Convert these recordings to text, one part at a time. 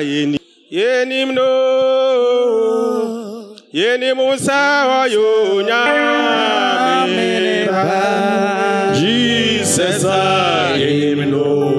yɛni yɛnim no yɛnim sɛ ɔyɛ onyame jesus a yɛnim no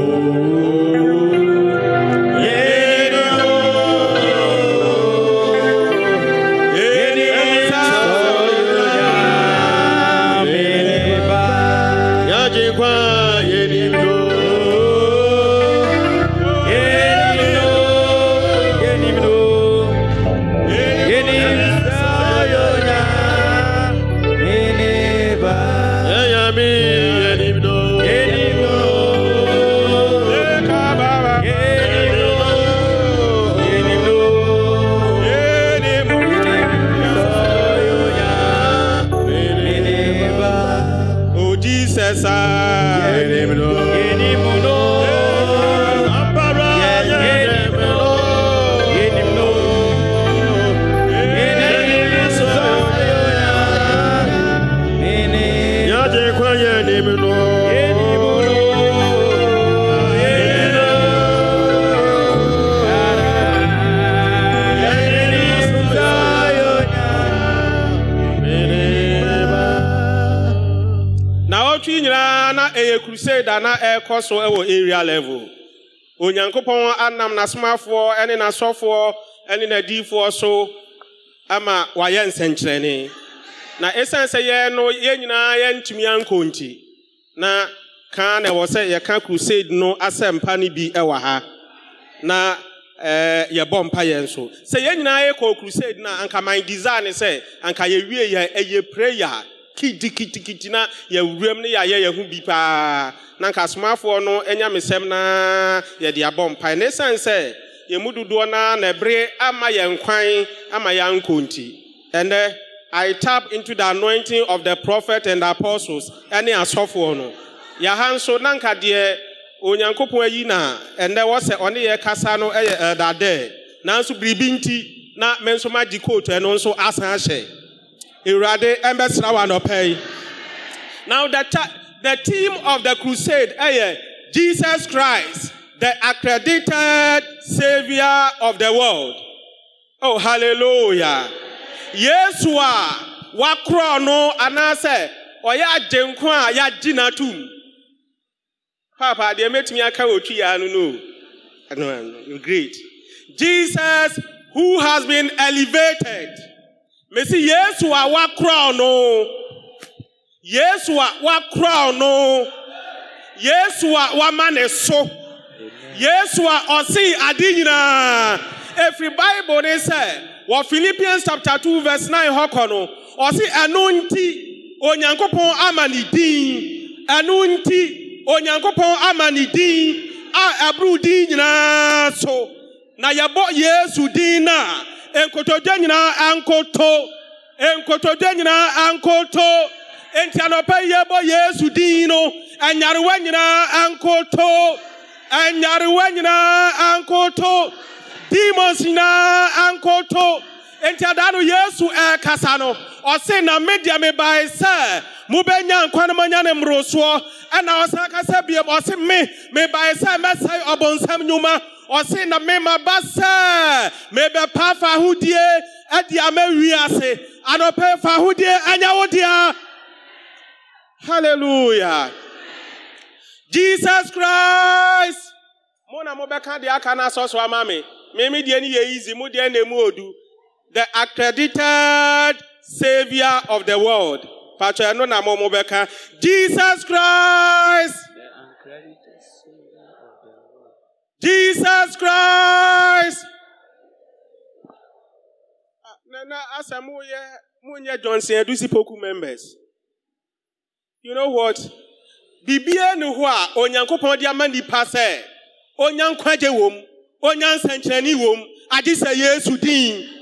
ɛyɛ crusade a na ɛrekɔ so wɔ area level. Onyankopɔn anam n'asomafoɔ ne n'asɔfoɔ ne n'adiifoɔ so ama wayɛ nsɛnkyerɛnne. Na ɛsiane sɛ yɛn no yɛn nyinaa yɛntumi ankɔ nti na kaa na ɛwɔ sɛ yɛka crusade no asɛmpa no bi wɔ ha. Na ɛɛ yɛbɔ mpa yɛn so. Sɛ yɛn nyinaa yɛkɔ crusade na anka man desire sɛ anka yɛwie yɛ ɛyɛ prayer. Kitikitikiti na yɛwuram ne yɛayɛ yɛn ho bi paa. Na anka asomafoɔ no anya mesɛm na yɛde abɔ mpa na ɛsiane sɛ yɛn dodoɔ na na ɛbere ama yɛn kwan ama yɛankɔ nti ɛnɛ I tap into the anointing of the prophet and the apostles ɛne asɔfoɔ no. Yɛha nso na nka deɛ onyankopɔn ayi na ɛnɛ wɔ sɛ ɔne yɛ kasa no yɛ ɛdadɛ nanso biribi nti na me nso magye kootu ɛno nso asan ahyɛ awurade ɛmbɛsra wa nɔpɛ yi now the, the theme of the crusade eh, ɛyɛ jesus christ the accredited savior of the world. Oh hallelujah. Yesu a wakorɔ no anaasɛ ɔyɛ agyenko a yɛagye n'atom papa deɛ mɛtumi aka wɔ twi yaa no. No no no great. Jesus who has been elevated mesi yesu a wakorɔ no. Yesu a wakorɔ no. Yesu a wama ne so. Yesu a ɔse ade nyinaa ɛfiri bible ne sɛ wɔ philippians chapter 2 verse 9 hɔ no. Ɔse ɛno nti onyankopɔn ama ne din. Ɛno nti onyankopɔn ama ne din. A ɛboro din nyinaa so. Na yɛbɔ yesu din no nkotodwe nyinaa ankoto nkotodwe nyinaa ankoto. Enti anɔpa yɛbɔ yesu din no anyarewa nyinaa ankoto anyarewa nyinaa ankoto demons nyinaa ankoto. Enti adaa no yesu ɛrekasa no ɔse na me deɛ mebae sɛ mobɛnya nkwa no manya ne mmorosoɔ ɛna ɔsan kasa biam ɔse me mebae sɛ mɛsɛe ɔbɔnsam nnwuma. Ɔse na me maba sɛ mebɛpa fa ahodie ade ama wiase anɔpɛ fa ahodie anya wo dea. Hallelujah. Jesus christ. Mo na mobɛka deɛ aka no asɔ so ama me. Meme deɛ ne yɛ easy mo deɛ na mu odu. The accredited savior of the world. Patro ɛno na mo mobɛka. Jesus christ. Jesus na na asɛ moyɛ monyɛ johnson adusi poku members. You know what? Bibia ne hɔ a onyankopɔn de ama nipa sɛ onya nkwagye wɔ mu onya nsɛnkyerɛnne wɔ mu agye sɛ yesu din.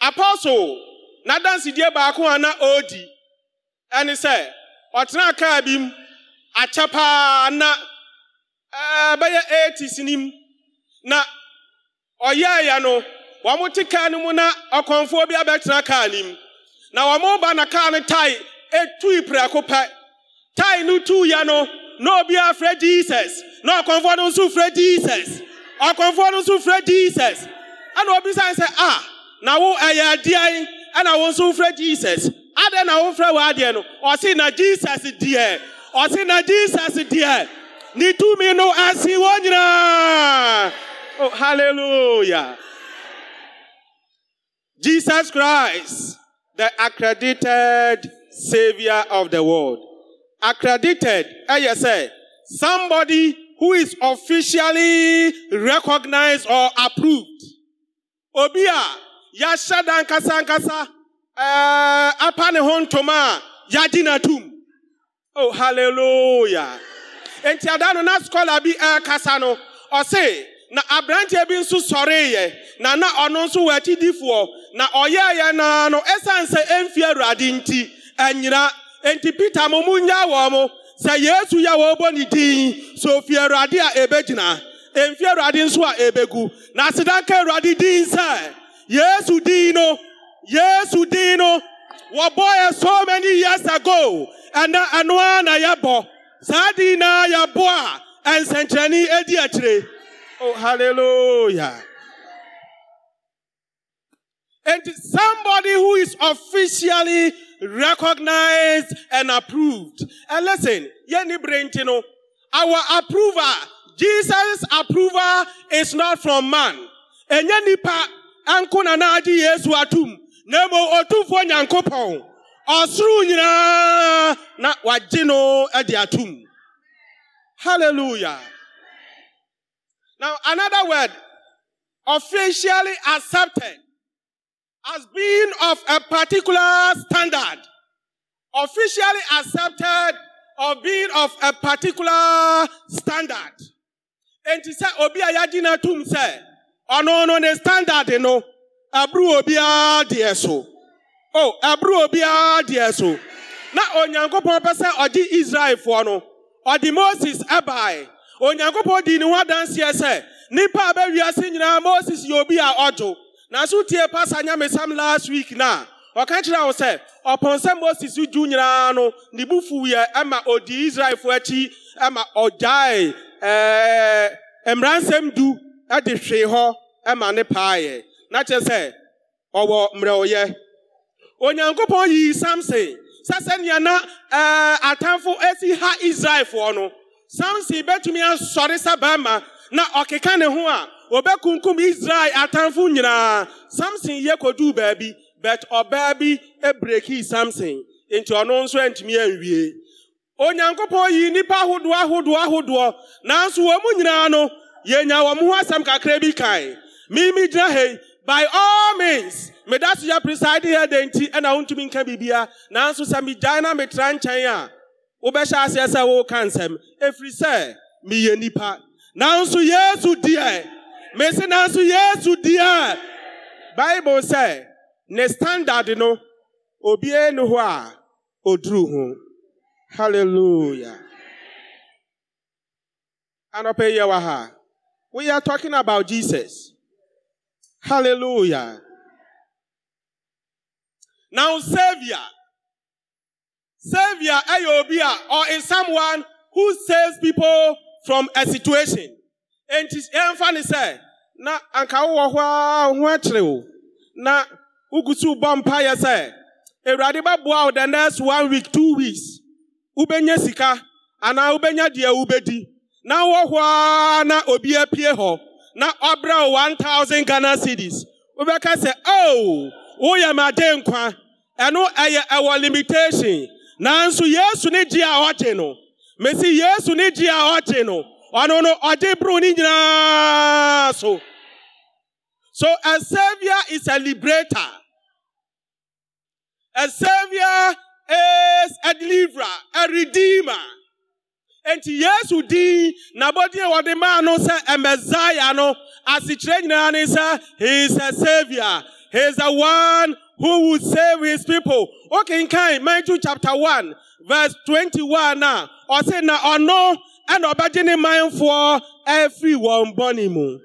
Apostle n'adansidie baako a na odi ɛne sɛ ɔtena kaa bi mu akyɛ paa na ɛɛ bɛyɛ eighties nim na ɔyɛɛyɛ no wɔn te kaa no mu na ɔkɔnfoɔ bi abɛtena kaa no na wɔn ba na kaa no tae etui prɛko pɛ. Tae no tu yɛ no na obi afrɛ jesus. Na ɔkɔnfoɔ no nso frɛ jesus. Ɔkɔmfoɔ no nso frɛ jesus. Ɛna obisan sɛ ah na wo ɛyɛ adeɛ ɛna wo nso frɛ jesus? Adɛn na wofrɛ wɔ adeɛ no ɔse na jesus deɛ. Ɔse na jesus deɛ tumi no asi nyinaa oh hallelujah. Jesus christ the accredited savior of the world. Accredited eh, ɛyɛ sɛ eh, somebody who is officially recognized or approved. Obi a yɛahyɛ da nkasa nkasa ɛɛ apa ne ho ntoma a n'atum oh hallelujah nti ada na scholar bi ɛrekasa no na aberanteɛ bi nso sɔreeɛ na na ɔno nso wɔ na ɔyɛɛyɛ naa no ɛsiane sɛ ɛmfi awurade nti ɛnyina nti peter mo mu nya mo. Sɛ yesu yɛ wɔbɔ ne din sɛ ofi awurade a ɛbɛgyina ɛmfi awurade nso a ɛbɛgu na asedanka awurade din sɛ yesu din no yesu din no wɔbɔɔ so many years ago. Ɛna ɛno ara na yɛbɔ saa din na yɛbɔ a ɛnsɛnkyerɛnne adi akyire. Oh hallelujah. And somebody who is officially recognized and approved. And listen yɛni brenti no. Our approval jesus approval is not from man. Ɛnyɛ nipa ɛnko na na agye yesu atum. Na emo otumfoɔ nyankopɔn nyinaa na wagye no hallelujah. Now another word. Officially accepted as being of a particular standard. Officially accepted of being of a particular standard. Enti sɛ obi a yɛagye no atum sɛ ɔno no ne standard no ɛboro obiara deɛ so o ɛboro obiara deɛ so na onyankopɔn pɛ sɛ ɔgye israelfoɔ no ɔde moses ɛbae. Onyankopɔn di ne ho adanseɛ sɛ nipa a bɛwiase moses yɛ obi a ɔdwo nanso tie pasa nyamesam last week na ɔka kyerɛ wo sɛ ɔpɔn moses dwu nyinaa no ne bu fuiɛ ɛma odi israelfoɔ akyi ɛma ɔgyae ɛɛ mmeransɛm du ɛde hwee hɔ ɛma ne paeɛ na kyerɛ sɛ ɔwɔ mmerɛwyɛ onyankopɔn yii samson sɛ sɛnea na ɛɛ atamfo esi ha israelfoɔ no samson bɛtumi asɔre sɛ bɛrima na ɔkeka ne ho a wɔbɛkunkum israel atamfo nyinaa. Samson yɛ koduu baabi but ɔbaa bi ebreki samson nti ɔno nso antumi anwie. Onyankopɔn yi nipa ahodoɔ ahodoɔ ahodoɔ nanso wɔn nyinaa no yɛnya wɔn ho asɛm kakra bi kan mimi gyina ha yi by all means. Meda so yɛ preside yɛ de nti ɛna wontumi nka biribia nanso sɛ megyae na metra nkyɛn a wobɛhyɛ aseɛ sɛ woka nsɛm ɛfiri sɛ meyɛ nipa. Nanso yesu deɛ mese nanso yesu deɛ bible sɛ ne standard no obiara ni hɔ a oduru ho. Hallelujah. Anɔpɛ ha. We are talking about jesus hallelujah. Now savior. Savior ɛyɛ obi a or is someone who saves people from a situation. Enti yɛmfa ne sɛ na anka a ho wo. Na wogu so bɔ mpayɛ sɛ awurade wo the next one week two weeks. Wobɛnya sika anaa wobɛnya deɛ wobɛdi na a na obi apue hɔ na ɔbrɛ wo 1000 ghana cedis wobɛka sɛ oh woyɛ me agye nkwa ɛno ɛyɛ ɛwɔ limitation. Nanso yesu ne gye a ɔgye no. Mesi yesu ne gye a ɔgye no. Ɔno no ɔgye boro ne nyinaa so. So a savior is a liberator. A savior is a deliverer a redeemer enti yesu din n'abɔden a wɔde maa no sɛ ɛmɛzaya no asekyerɛ nyinaa ne sɛ he is a savior. He is the one who will save his people. Wokenkan matthew chapter 1 verse 21 a ɔse na ɔno ɛna ɔbɛgye ne manfoɔ afiri wɔn bɔne mu.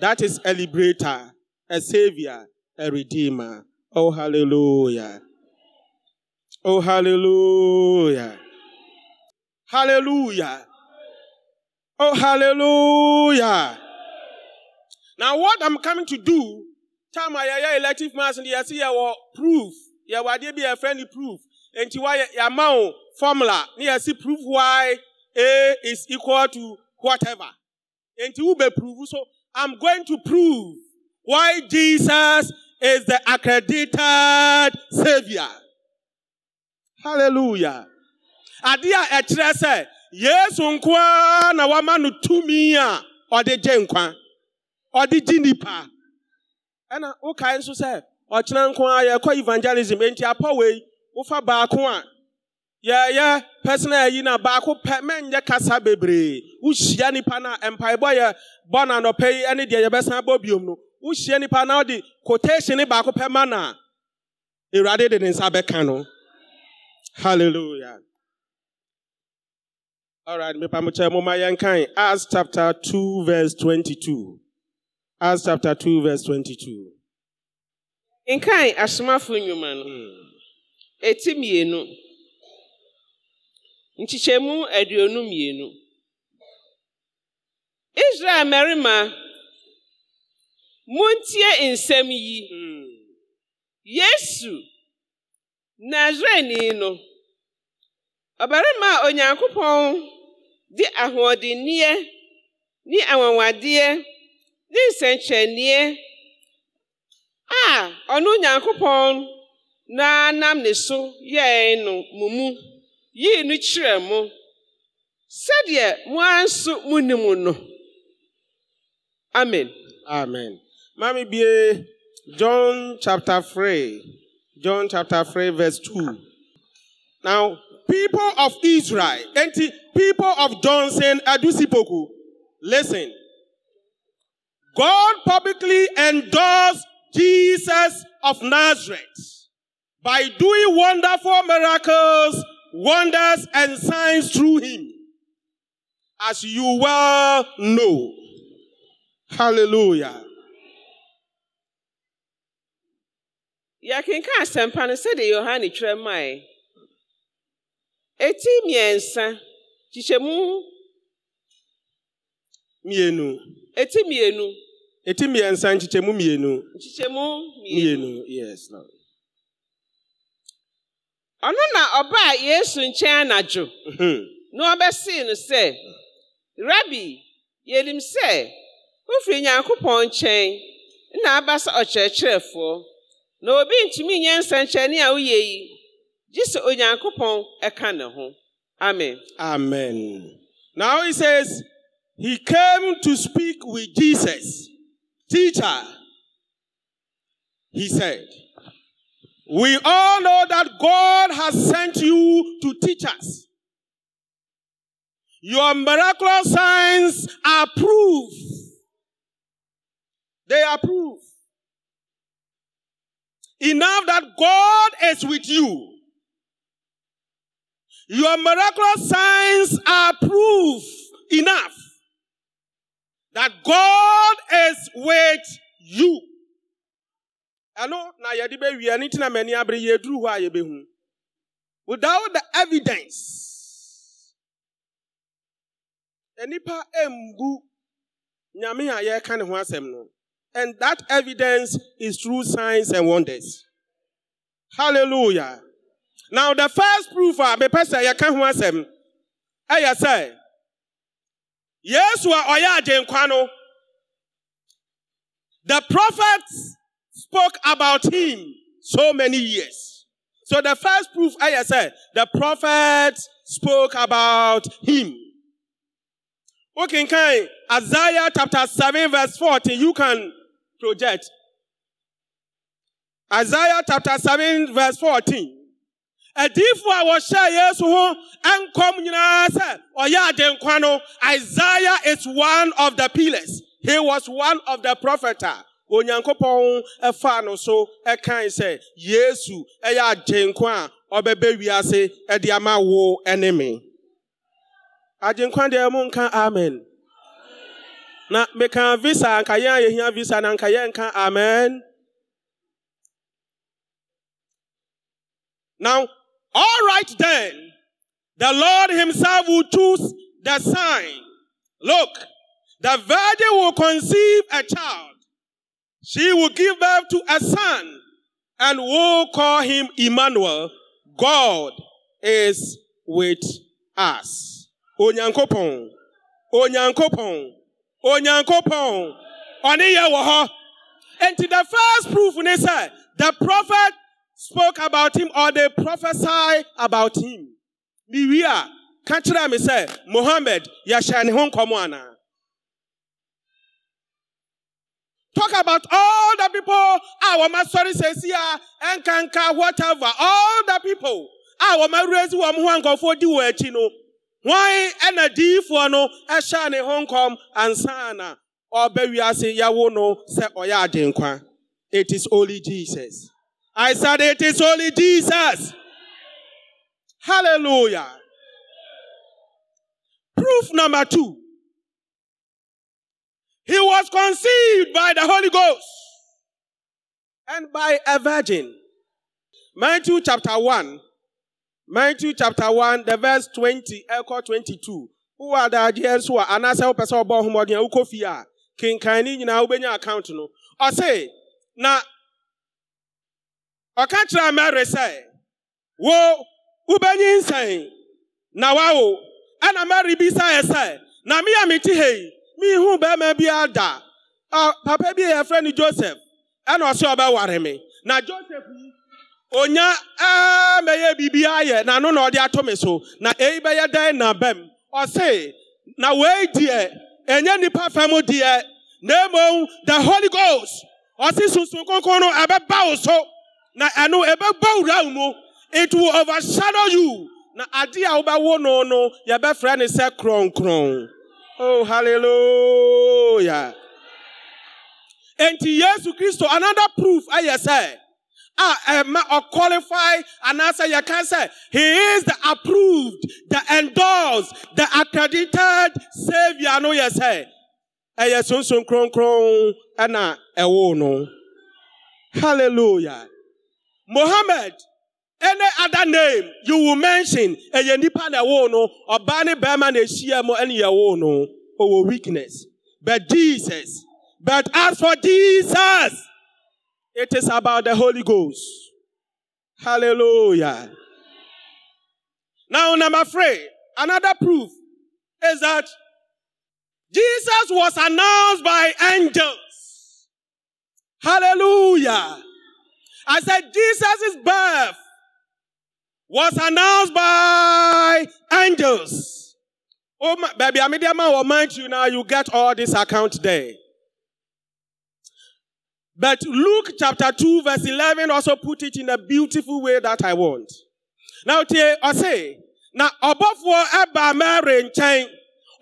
That is a liberator a savior a redeemer. Oh hallelujah. Oh hallelujah hallelujah oh hallelujah Now, what I'm coming to do, time I elective mass and you see our proof. Why there be a friendly proof? And to why your formula, you see proof why A is equal to whatever. And to be proof. So I'm going to prove why Jesus is the accredited savior. Hallelujah. Adia ɛkyerɛ sɛ Yesu nkoa na wama no tumi a ɔde gye nkwa. ɔde gye nipa ɛna wokae nso sɛ ɔkyena nko a yɛkɔ evangelism. Enti apɔ wei wofa baako a yɛyɛ personal ayi na baako pɛ mɛnyɛ kasa bebree. Wohyia nipa no a mpaebɔ yɛ bɔ na anɔpɛ yi ne deɛ yɛbɛsan bɔ biom no. Wohyia nipa na ɔde quotation ne baako pɛ ma na awurade de ne nsa bɛka no. Hallelujah. All right mepamokyɛ moma yɛnkan acts chapter 2 verse 22 Acts chapter 2, verse 22. nkan asomafo nnwuma no eti mmienu nkyekyɛmu aduonu mmienu israel mmarima muntie nsɛm yi. Yesu nazareni no. Ɔbarima a onyankopɔn de ahoɔdenneɛ ne anwanwadeɛ ne nsɛnkyerɛnneɛ a ɔno nyankopɔn na nam ne so yɛe no mo yii no kyerɛɛ mo sɛdeɛ mo ara nso munim no amen Amen. Mami bie John chapter 3. John chapter 3, verse 2. Now, people of Israel, and people of Johnson, Adusipoku, listen. God publicly endorsed Jesus of Nazareth by doing wonderful miracles, wonders, and signs through him, as you well know. Hallelujah. yɛkenka asɛmpa no sɛdeɛ yohane twerɛ mae eti mmiɛnsa kyekyɛmu Mienu. eti mmienu Eti mmiɛnsa nkyekyɛmu mmienu. nkyekyɛmu mmienu Mmienu. Yes, Lord. ɔno na ɔbaa yesu nkyɛn anadwo Mhm. na ɔbɛsee no sɛ rabi yɛnim sɛ wofiri nyankopɔn nkyɛn na aba sɛ ɔkyerɛkyerɛfoɔ na obi ntumi nyɛ nsɛnkyerɛnne a woyɛ yi gye sɛ onyankopɔn ne ho amen Amen. Now he says, He came to speak with Jesus. Teacher, he said, We all know that God has sent you to teach us. Your miraculous signs are proof. They are proof. Enough that God is with you. Your miraculous signs are proof enough that God is with you. Ɛno na yɛde bɛwie ne ntina m'ani abere yɛduru hɔ a yɛbɛhu. Without the evidence, nipa embu nyame a yɛreka ne ho. And that evidence is through signs and wonders. Hallelujah. Now the first proof ah, a mepɛ sɛ yɛka ho asɛm ɛyɛ eh, sɛ Yesu a ɔyɛ agyenkwa no the prophets spoke about him so many years. So the first proof eh, ɛyɛ sɛ the prophets spoke about him. Wokenkan Isaiah chapter 7 verse 14 you can project. Isaiah chapter 7 verse 14. Adifo a wɔhyɛ Yesu ho nkɔm nyinaa sɛ ɔyɛ agyenkwa no, Isaiah is one of the pillars. He was one of the prophet a Onyankopɔn ɛfaa no so ɛkae sɛ Yesu ɛyɛ agyenkwa a ɔbɛbɛ wiase ɛde ama wo ɛne me. Agyenkwa deɛ mo nka amen. Na meka visa anka yɛn a yɛhia visa na anka yɛn nka amen. Now, all right then, the Lord himself will choose the sign. Look, the virgin will conceive a child. She will give birth to a son and will call him Emmanuel. God is with us. Onyankopon. Onyankopon. Onyankopon. Oni ye wo hɔ. And to the first proof, they said, the prophet spoke about him or they prophesy about him. Miwia, kanchira me say, Muhammad, yasha ne ho nkɔmɔ ana. Talk about all the people, our sorry says here, and kanka, whatever, all the people, our ma raise one who go for the word, you know. Why and a D for no, a shiny Hong Kong and Sana, or Berry say Yawono, say Oya Dinkwa. It is only Jesus. I said it is only Jesus. Hallelujah. Proof number two. He was conceived by the Holy Ghost and by a virgin. Matthew chapter 1. Matthew chapter 1, the verse 20, echo 22. Who are the ideas who are anasa wopɛ sɛ ɔbɔ homɔden a wokɔ fie a kenkan ne nyinaa wobɛnya account no. Ɔse, na ɔka kyerɛ Mary sɛ, wo wobɛnyi nsɛn na wawo. Ɛna Mary bisaeɛ sɛ, na me a mete ha yi, mihu bɛrima bi ada. A papa bi yɛfrɛ no joseph ɛna ɔsɛ ɔbɛware me. Na joseph yi onya mɛyɛ biribi ayɛ na ano na ɔde ato me na eyi bɛyɛ dɛn na bɛm? Ɔse na wei deɛ enye nipa fam deɛ na emom the holy ghost ɔse sunsun kronkron no ɛbɛba so. Na ɛno ɛbɛba wura mu it will overshadow you na ade a wobɛwo no no yɛbɛfrɛ ne sɛ kronkron. Oh, hallelujah. Enti Yesu Kristo, another proof, I say, ah, um, or qualify, and I say, you can say, he is the approved, the endorsed, the accredited savior, no, you say. Ɛyɛ sunsun kronkron ɛna ɛwo no. Hallelujah. Mohammed, any other name you will mention, ɛyɛ nipa na ɛwo no, ɔbaa ne bɛrima na ehyia ɛwo no, weakness. But Jesus, but as for Jesus, it is about the Holy Ghost. Hallelujah. Now, number three, another proof is that Jesus was announced by angels. Hallelujah. I said Jesus' birth was announced by angels. Oh, my, baby, man will mind you now. You get all this account there. But Luke chapter 2 verse 11 also put it in a beautiful way that I want. Now, tie, I say, na ọbọfoɔ ɛba Mary nkyɛn,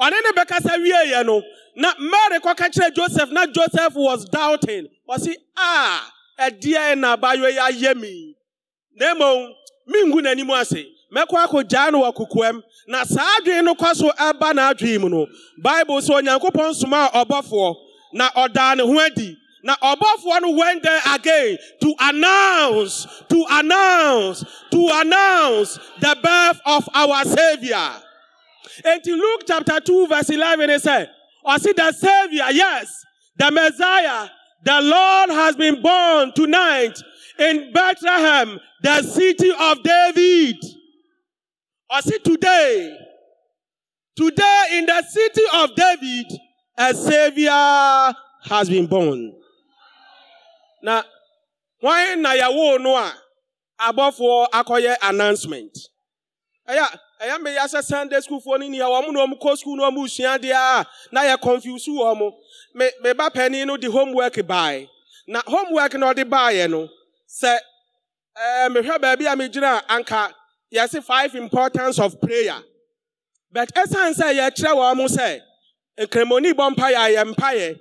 ɔne ne bɛkasa wie no, na Mary kɔka kyerɛ Joseph, na Joseph was doubting. Ɔsi, ah, ɛdeɛ na abayɔ yi ayɛ mi. Na mmom, mingu n'anim ase. Mɛkɔ akɔgyaa no wɔ kokoam. Na saa adwene no kɔ so ɛba n'adwene mu no, Bible sɛ Onyankopɔn soma ɔbɔfoɔ, na ɔdaa ne ho adi. Now, Obafuano went there again to announce, to announce, to announce the birth of our Savior. And in Luke chapter 2, verse 11, it said, I see the Savior, yes, the Messiah, the Lord has been born tonight in Bethlehem, the city of David. I see today, today in the city of David, a Savior has been born. na hwan na yɛwoo no a abɔfoɔ akɔyɛ announcement ɛyɛ mmɛyɛ sɛ sunday schoolfoɔ no nia wɔn na wɔn kɔ school na wɔn resua deɛ a na yɛ confuse wɔn me me ba panyin no de homework bae. Na homework na ɔde baeɛ no sɛ ɛɛ mehwɛ baabi a megyina anka yɛsi five importance of prayer. But ɛsan sɛ yɛkyerɛ wɔn sɛ nkremoni bɔ mpaeɛ a yɛ mpaeɛ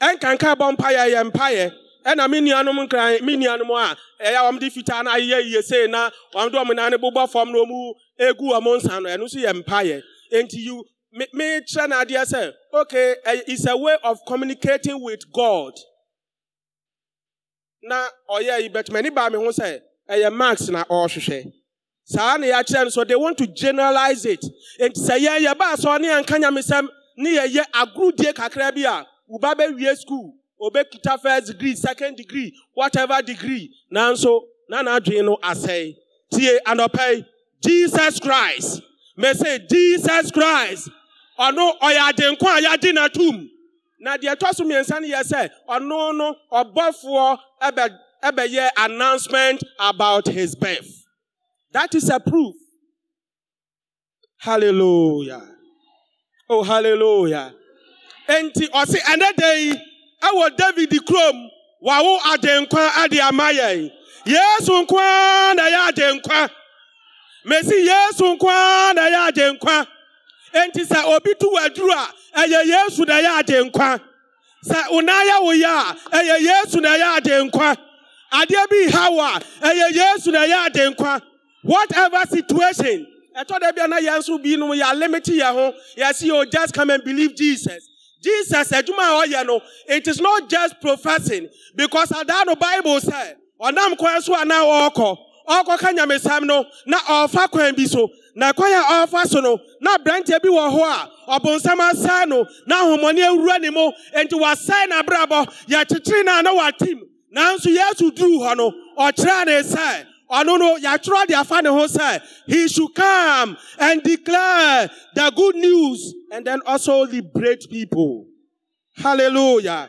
ɛnkanka bɔ mpaeɛ a yɛ mpaeɛ ɛna me nuanom nkran me nuanom a ɛyɛ wɔn de fitaa na ayɛ yie sei na wɔn de wɔn nan bobɔ fam na wɔn egu wɔn nsa no ɛno nso yɛ mpaeɛ nti you me me kyerɛ na adeɛ sɛ okay it's a way of communicating with God. Na ɔyɛ yi bɛtuma ni baa mi ho sɛ ɛyɛ marks na ɔrehwehwɛ saa na yɛakyerɛ no so they want to generalize it. Nti sɛ yɛn yɛ ba asɔ ne yɛn ka ne yɛyɛ agorodie kakra bi a wo ba bɛwie school. Obɛkita first degree second degree whatever degree. Nanso na n'adwene no asɛe tie anɔpɛ jesus christ. Mese jesus christ. Ɔno ɔyɛ agyenkwa a yɛagye n'atom na deɛ ɛtɔ so mmiɛnsa no yɛ sɛ ɔno no ɔbɔfoɔ ɛbɛ ɛbɛyɛ announcement about his birth. That is a proof. Hallelujah. Oh hallelujah. Enti ɔse ɛnɛ da yi ɛwɔ david kurom wawo agyenkwa ade ama yɛn. Yesu nko ara na ɛyɛ agyenkwa mesi yesu nko ara na ɛyɛ agyenkwa enti sɛ obi tu waduru a ɛyɛ yesu na ɛyɛ agyenkwa sɛ onayɛ wo yɛ a ɛyɛ yesu na ɛyɛ agyenkwa adeɛ bi ha wo a ɛyɛ yesu na ɛyɛ agyenkwa whatever situation ɛtɔ da bia na yɛn nso binom yɛ alimiti yɛn ho. Yɛsi o just come and believe jesus jesus adwuma a ɔyɛ no it is not just professing because adaa no bible sɛ ɔnam kwan so a na ɔrekɔ ɔrekɔka nyamesɛm no na ɔrefa kwan na kwan a ɔrefa na aberanteɛ bi wɔ hɔ a ɔbonsam na ahomɔne awura ne mu wasɛe n'abrabɔ yɛkyekyere no a na watim nanso yesu duru hɔ ɔno no yɛatwerɛ de afa ne ho sɛ he should come and declare the good news and then also liberate people. Hallelujah.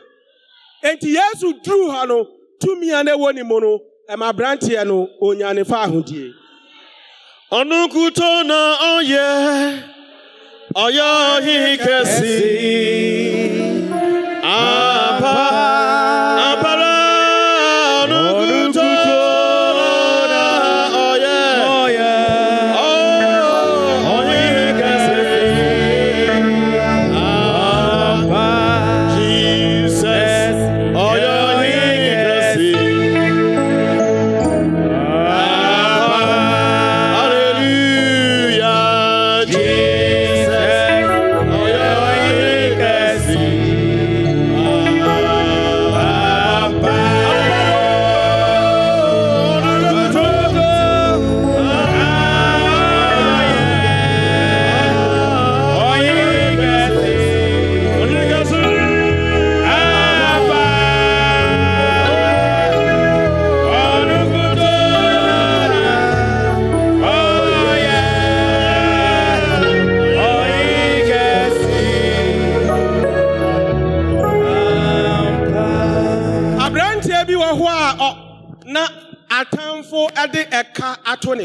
Enti yesu duru hɔ no tumi a na ɛwɔ ne mu no ɛma aberanteɛ no onya ne fa ahodie. Ọnụ nkwutọ na ọyẹ ọyọ ọhịa kẹsì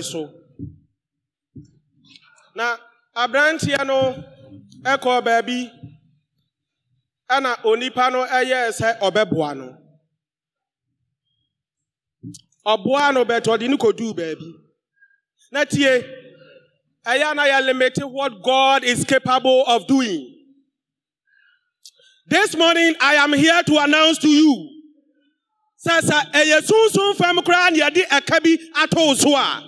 so. Na aberanteɛ no ɛkɔɔ baabi ɛna onipa no ɛyɛɛ sɛ ɔbɛboa no. Ɔboa no bɛtɛ ɔde no kɔduu baabi. Na tie ɛyɛ na yɛ limit what god is capable of doing. This morning i am here to announce to you sɛ sɛ ɛyɛ sunsun fam koraa na yɛde ɛka bi ato wo so a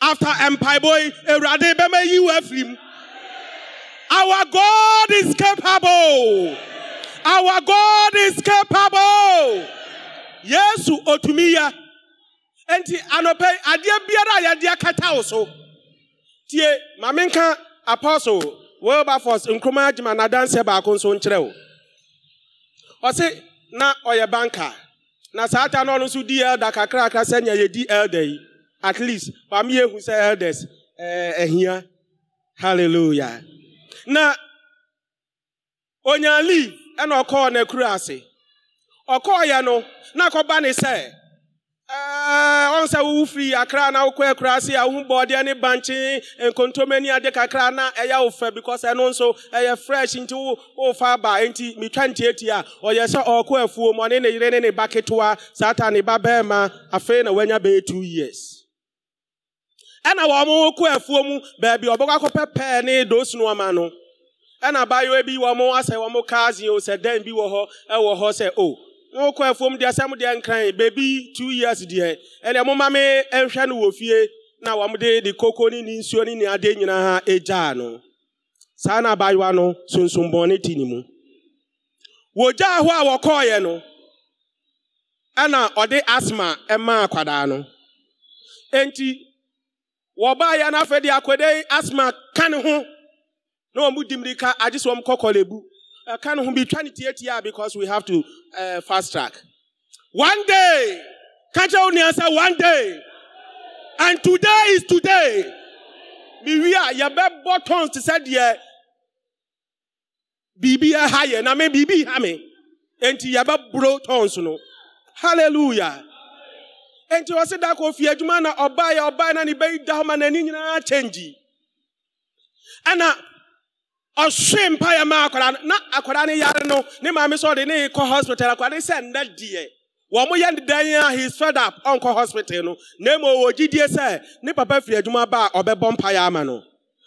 after mpaebɔ yi awurade bɛma yi wo afiri mu our god is capable. Our god is capable. Yesu otumi ya enti anɔpɛ yi, adeɛ biara a yɛde akata wo so tie maame nka apostle wilberforce nkroma agyima n'adanseɛ baako nso nkyerɛ wo. Ɔse na ɔyɛ banker. Na saa ta no ɔno nso di elder kakrakra sɛnea yɛdi elder yi at least pam yɛhu sɛ elders ɛɛ ahia hallelujah. Na onya leave ɛna ɔkɔɔ n'akuru ase ɔkɔɔyɛ no na akɔba ne sɛ ɛɛ ɔn sɛ wowu firi akra na wokɔ akura ase a bɔɔdeɛ ne bankye nkontomme ne ade kakra na ɛyɛ wo fɛ because ɛno nso ɛyɛ fresh nti wo wofa aba nti metwa ntiatia a ɔyɛ sɛ ɔkɔ afuo ɔne ne yere ne ne ba ketewa saa ta ne ba bɛrima afei na wanya bɛyɛ two years. Ɛna wɔn kɔ afuo mu baabi ɔbɛkɔ akɔpɛpɛɛ ne doosi ama no ɛna abaayewa bi wɔn asɛ wɔn cars o sɛ dan bi wɔ hɔ ɛwɔ hɔ sɛ o. Wɔn kɔ afuom deɛ sɛ mo deɛ nkran beebi two years deɛ ɛnna mo ma me nhwɛ no wɔ fie na wɔn de de koko ne ne nsuo ne ne ade nyinaa egyaa no saa na abaayewa no sunsunbɔne ti ne mu. Wogyaa hɔ a wɔkɔɔyɛ no ɛna ɔde asma ɛmaa akwadaa no enti wɔbaayɛ no afɛ de akwadaa asma ka ne ho. Na wɔn di mirika agye sɛ wɔn kɔ kɔlɛbu ɛka no ho bi twa ne tietie a because we have to uh, fast track. One day kakyɛ wo nea sɛ one day. And today is today. Miwi a yɛbɛbɔ tons te sɛ deɛ biribi ɛha yɛ na me biribi ha me. Enti yɛbɛboro tons no. Hallelujah enti wɔsi da kɔ fie adwuma na ɔbaa yɛ ɔbaa na ne bɛyi da hɔ ma n'ani nyinaa kyɛngyi ɛna ɔhwe mpa yɛ ma akwadaa na akwadaa no yare no ne maame sɛ ɔde ne kɔ hospital. Akwadaa no sɛ nnɛ deɛ wɔn yɛ ne dan a he fed up ɔnkɔ hospital no. Na emu wɔ gyidie sɛ ne papa firi adwuma ba a ɔbɛbɔ mpa yɛ ama no.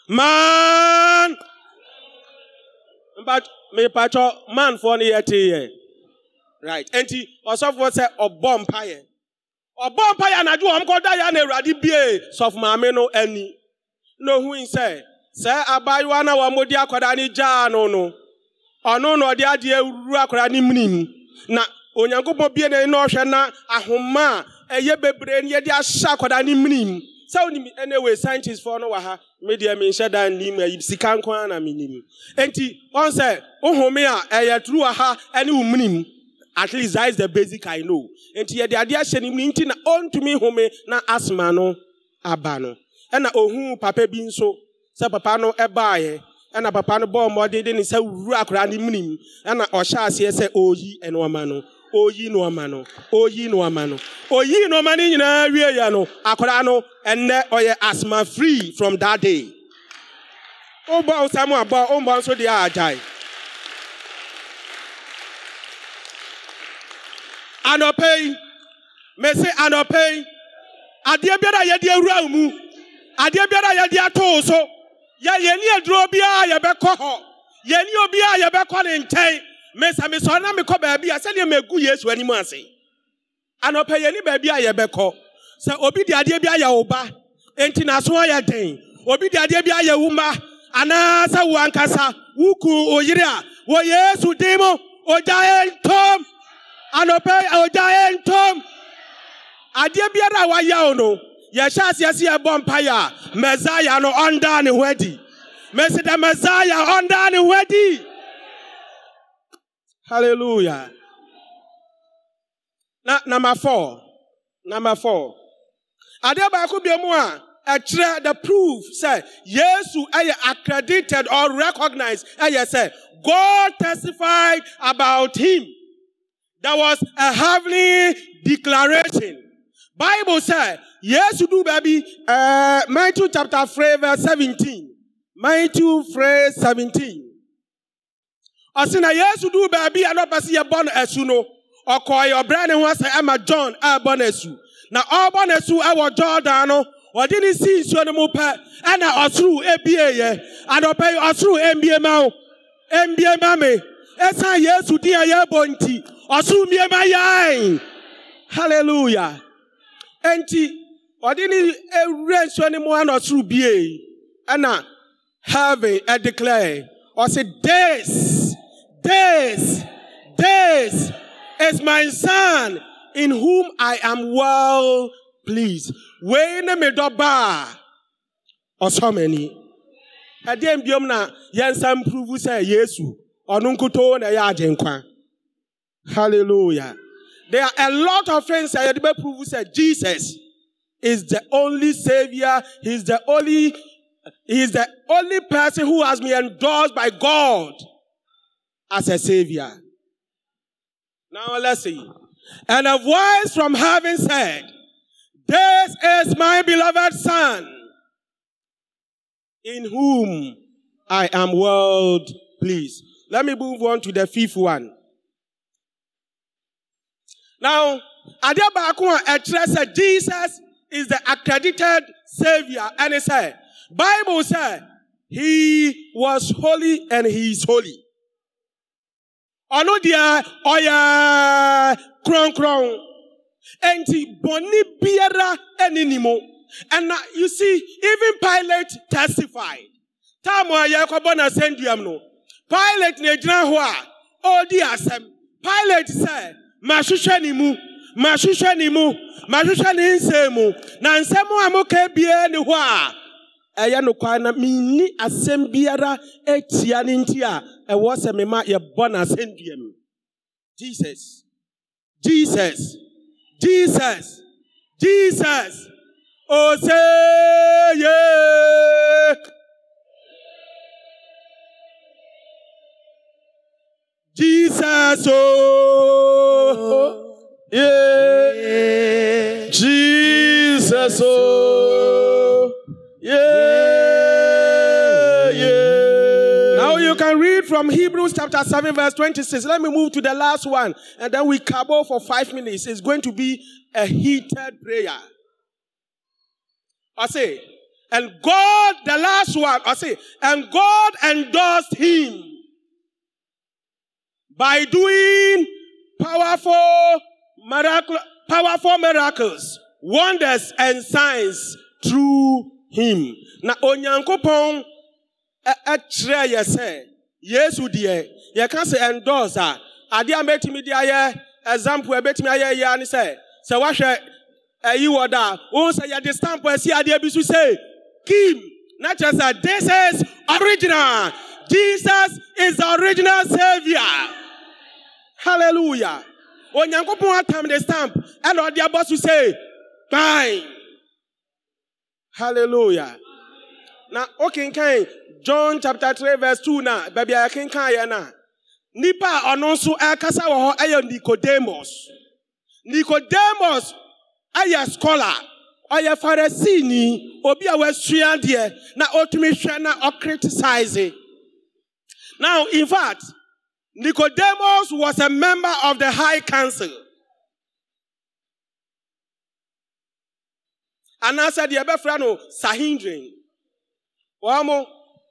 Man! Mpa mepatwɔ manfoɔ no yɛ tee yɛ. Right. Enti ɔsɔfoɔ sɛ ɔbɔ mpa yɛ ɔbɔ mpa yɛ anadwo wɔn kɔ da yɛ na awurade bie sɔfo no ani na ohun sɛ sɛ abaayewa na wɔn de akwadaa no gyaa no no ɔno na ɔde adeɛ wuru akwadaa no munim na onyankopɔn bie n'ani na ɔhwɛ na ahoma a ɛyɛ bebree no yɛde ahyɛ akwadaa no munim sɛ onim ɛna wei scientist foɔ no wɔ ha. Me deɛ menhyɛ da nnim ayi sika nko ara na menim enti wɔn sɛ ohome a ɛyɛ turu wɔ ha ɛne wo munim at least that is the basic I know. Enti yɛde adeɛ ahyɛ ne mu. Nti na ɔntumi home na asma no aba no. Ɛna ohun papa bi nso sɛ papa no ɛbaeɛ ɛna papa no bɔɔ mmɔden de ne nsa wuru akwadaa no munim ɛna ɔhyɛ aseɛ sɛ ɔreyi nneɛma no. Ɔreyi nneɛma no. Ɔreyi nneɛma no. Ɔreyi nneɛma no nyinaa wie yɛ no akwadaa no ɛnnɛ ɔyɛ asthma free from that day. Ɔbɔ ɔsɛm abɔ ɔmbɔ nso deɛ agyae. Anɔpɛ yi mese anɔpɛ yi adeɛ biara a yɛde awura wo mu adeɛ biara a yɛde ato wo so yɛ yɛni aduro biara yɛbɛkɔ hɔ. Yɛni obiara yɛbɛkɔ ne nkyɛn. Mesa mesɔre na mekɔ baabi a sɛdeɛ megu yesu anim ase. Anɔpɛ yɛni baabi a yɛbɛkɔ. Sɛ obi de adeɛ bi ayɛ wo ba enti n'aso ayɛ den. Obi de adeɛ bi ayɛ wo mma anaasɛ wo ankasa wuku oyere a wɔ yesu din mu ogya ntom anɔpɛ ogya ntom. Adeɛ biara a wayɛ wo no yɛhyɛ aseɛ sɛ yɛbɔ mpaeɛ a mɛsaya no ɔndaa ne ho adi mɛsi dɛ mɛsaya ɔndaa ne ho adi hallelujah. Na number four. Number four. Adeɛ baako bi mu a ɛkyerɛ the proof sɛ yesu ɛyɛ accredited or recognized ɛyɛ sɛ god testified about him there was a heavenly declaration. Bible sɛ yesu du baabi ɛɛ uh, matthew chapter three verse seventeen. Matthew three seventeen. Ɔsi na yesu du baabi a n'ɔpɛ sɛ yɛbɔ no asu no ɔkɔɔ ɔbrɛ ne ho asɛ ɛma john ɛɛbɔ no asu na ɔbɔ no asu ɛwɔ jordan. No ɔde ne si nsuo no mu pɛ ɛna ɔsoro ebie yɛ adɔpɛ yi ɔsoro ebie ma. Wo ebie ma me ɛsan yesu di a yɛbɔ nti ɔsoro mbie ma yɛn hallelujah enti ɔde ne ewura nsuo no mu ɛna ɔsoro bie ɛna heaven ɛdeclare ɔsi this this this is my son in whom I am well pleased. Wei ne me dɔba a ɔsɔ m'ani. Ɛdeɛ mbiom na yɛnsa mpuruvu sɛ Yesu ɔno nkutoo na. Hallelujah. There are a lot of things that yɛde bɛpuruvu sɛ Jesus is the only savior. He's the only he is the only person who has been endorsed by God as a savior. Now let's see. And a voice from heaven said, This is my beloved Son, in whom I am well pleased. Let me move on to the fifth one. Now, adeɛ baako a Jesus is the accredited savior and it said, Bible said, He was holy and He is holy. ɔno deɛ ɔyɛ kronkron enti bɔne biara ɛne and you see even pilate testified time a yɛkɔbɔ no asɛnduam no pilate na egyina hɔ a ɔredi asɛm. Pilate sɛ mahwehwɛ ne mu mahwehwɛ ne mu mahwehwɛ ne nsɛm mu. Na nsɛm a moka biara ne hɔ a ɛyɛ na menni asɛm biara atia ne nti a ɛwɔ sɛ mema yɛbɔ mu. Jesus. Jesus. Jesus. Jesus. Oseye jesus oh Yeah. Jesus, oh, yeah, yeah. Now you can read from Hebrews chapter 7, verse 26. Let me move to the last one, and then we cabo for five minutes. It's going to be a heated prayer. I say, and God, the last one, I say, and God endorsed him by doing powerful miracle, powerful miracles, wonders and signs through him. Na onyankopɔn ɛ- ɛkyerɛ yɛ sɛ yesu deɛ yɛka sɛ endorse a adeɛ a mɛtumi de example a ɛbɛtumi ayɛ yia ne sɛ sɛ wahwɛ ɛyi wɔ da a wohu sɛ yɛde stamp asi adeɛ bi so kim. Na kyerɛ sɛ this is original. Jesus is the original savior hallelujah. Onyankopɔn atam de stamp. Ɛna ɔde abɔ so sɛ fine hallelujah. Na okenkan john chapter 3 verse 2 na baabi a yɛkenkan yɛ na. Nipa a ɔno nso ɛkasa wɔ hɔ ɛyɛ nicodemus. Nicodemus ɛyɛ scholar. Ɔyɛ farisini obi a wasua deɛ na otumi hwɛ na ɔcriticize now in fact nicodemus was a member of the high council. Anaasɛ deɛ ɛbɛfrɛ no Sanhedrin. Wɔn mo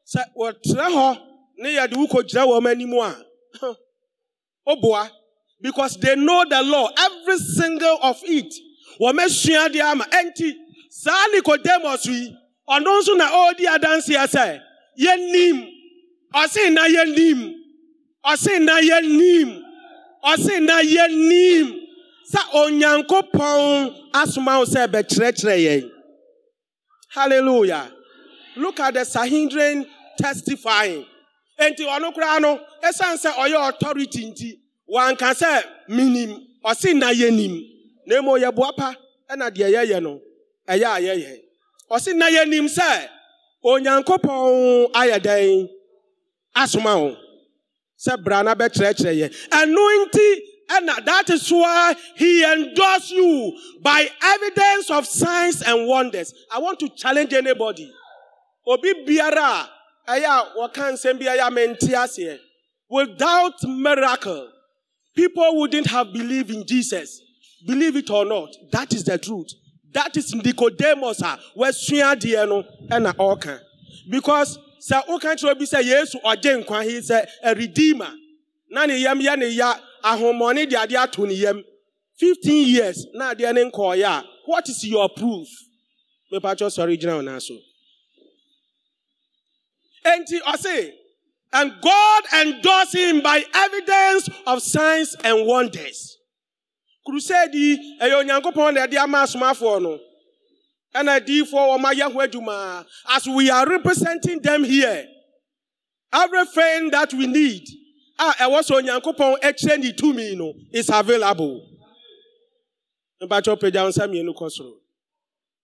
sɛ wɔtena hɔ ne yɛde wo kɔgyina wɔn anim a oboa. Because they know the law. Every single of it wɔn asua deɛ ama. Ɛnti saa nicodemus yi ɔno nso na ɔredi adanseɛ sɛ yɛnim. Ɔse na yɛnim ɔse na yɛnim ɔse na yɛnim sɛ onyankopɔn asoma wo sɛ bɛkyerɛkyerɛ yɛn hallelujah look at the Sahindrin testifying. Enti ɔno koraa no, ɛsan sɛ ɔyɛ authority nti, wanka sɛ minim, ɔsi na yɛnim. Na emo yɛ boapa, ɛna deɛ yɛyɛ no, ɛyɛ a yɛyɛ. Na yɛnim sɛ, onyankopɔn ayɛ dɛn, asoma wo. Sɛ bra na bɛkyerɛkyerɛ yɛ. Ɛno nti, ɛna that is why he endorsed you by evidence of signs and wonders. I want to challenge anybody. obi biara a ɛyɛ a wɔka nsɛm bi ɛyɛ a mente aseɛ without miracle people wouldn't have believed in jesus believe it or not that is the truth that is nicodemus a wasua adeɛ no ɛna ɔreka because sɛ woka kyerɛ obi sɛ yesu ɔgye nkwa he sɛ a redeemer. Na ne yam yɛ ne ya ahomɔne de adeɛ ato ne yam. 15 years na adeɛ ne nkɔɔyɛ a what is your proof? Mepatwɛ sɔre gyina wo naa so. Enti ɔse, and God endorsed him by evidence of signs and wonders. Crusade eh, yi, ɛyɛ onyankopɔn na ɛde ama asomafoɔ no. Adiifoɔ wɔn ayɛ ho. As we are representing them here, everything that we need, ah, a ɛwɔ sɛ onyankopɔn ɛkyerɛ ne tumi no, is available. Nsa mmienu kɔ soro.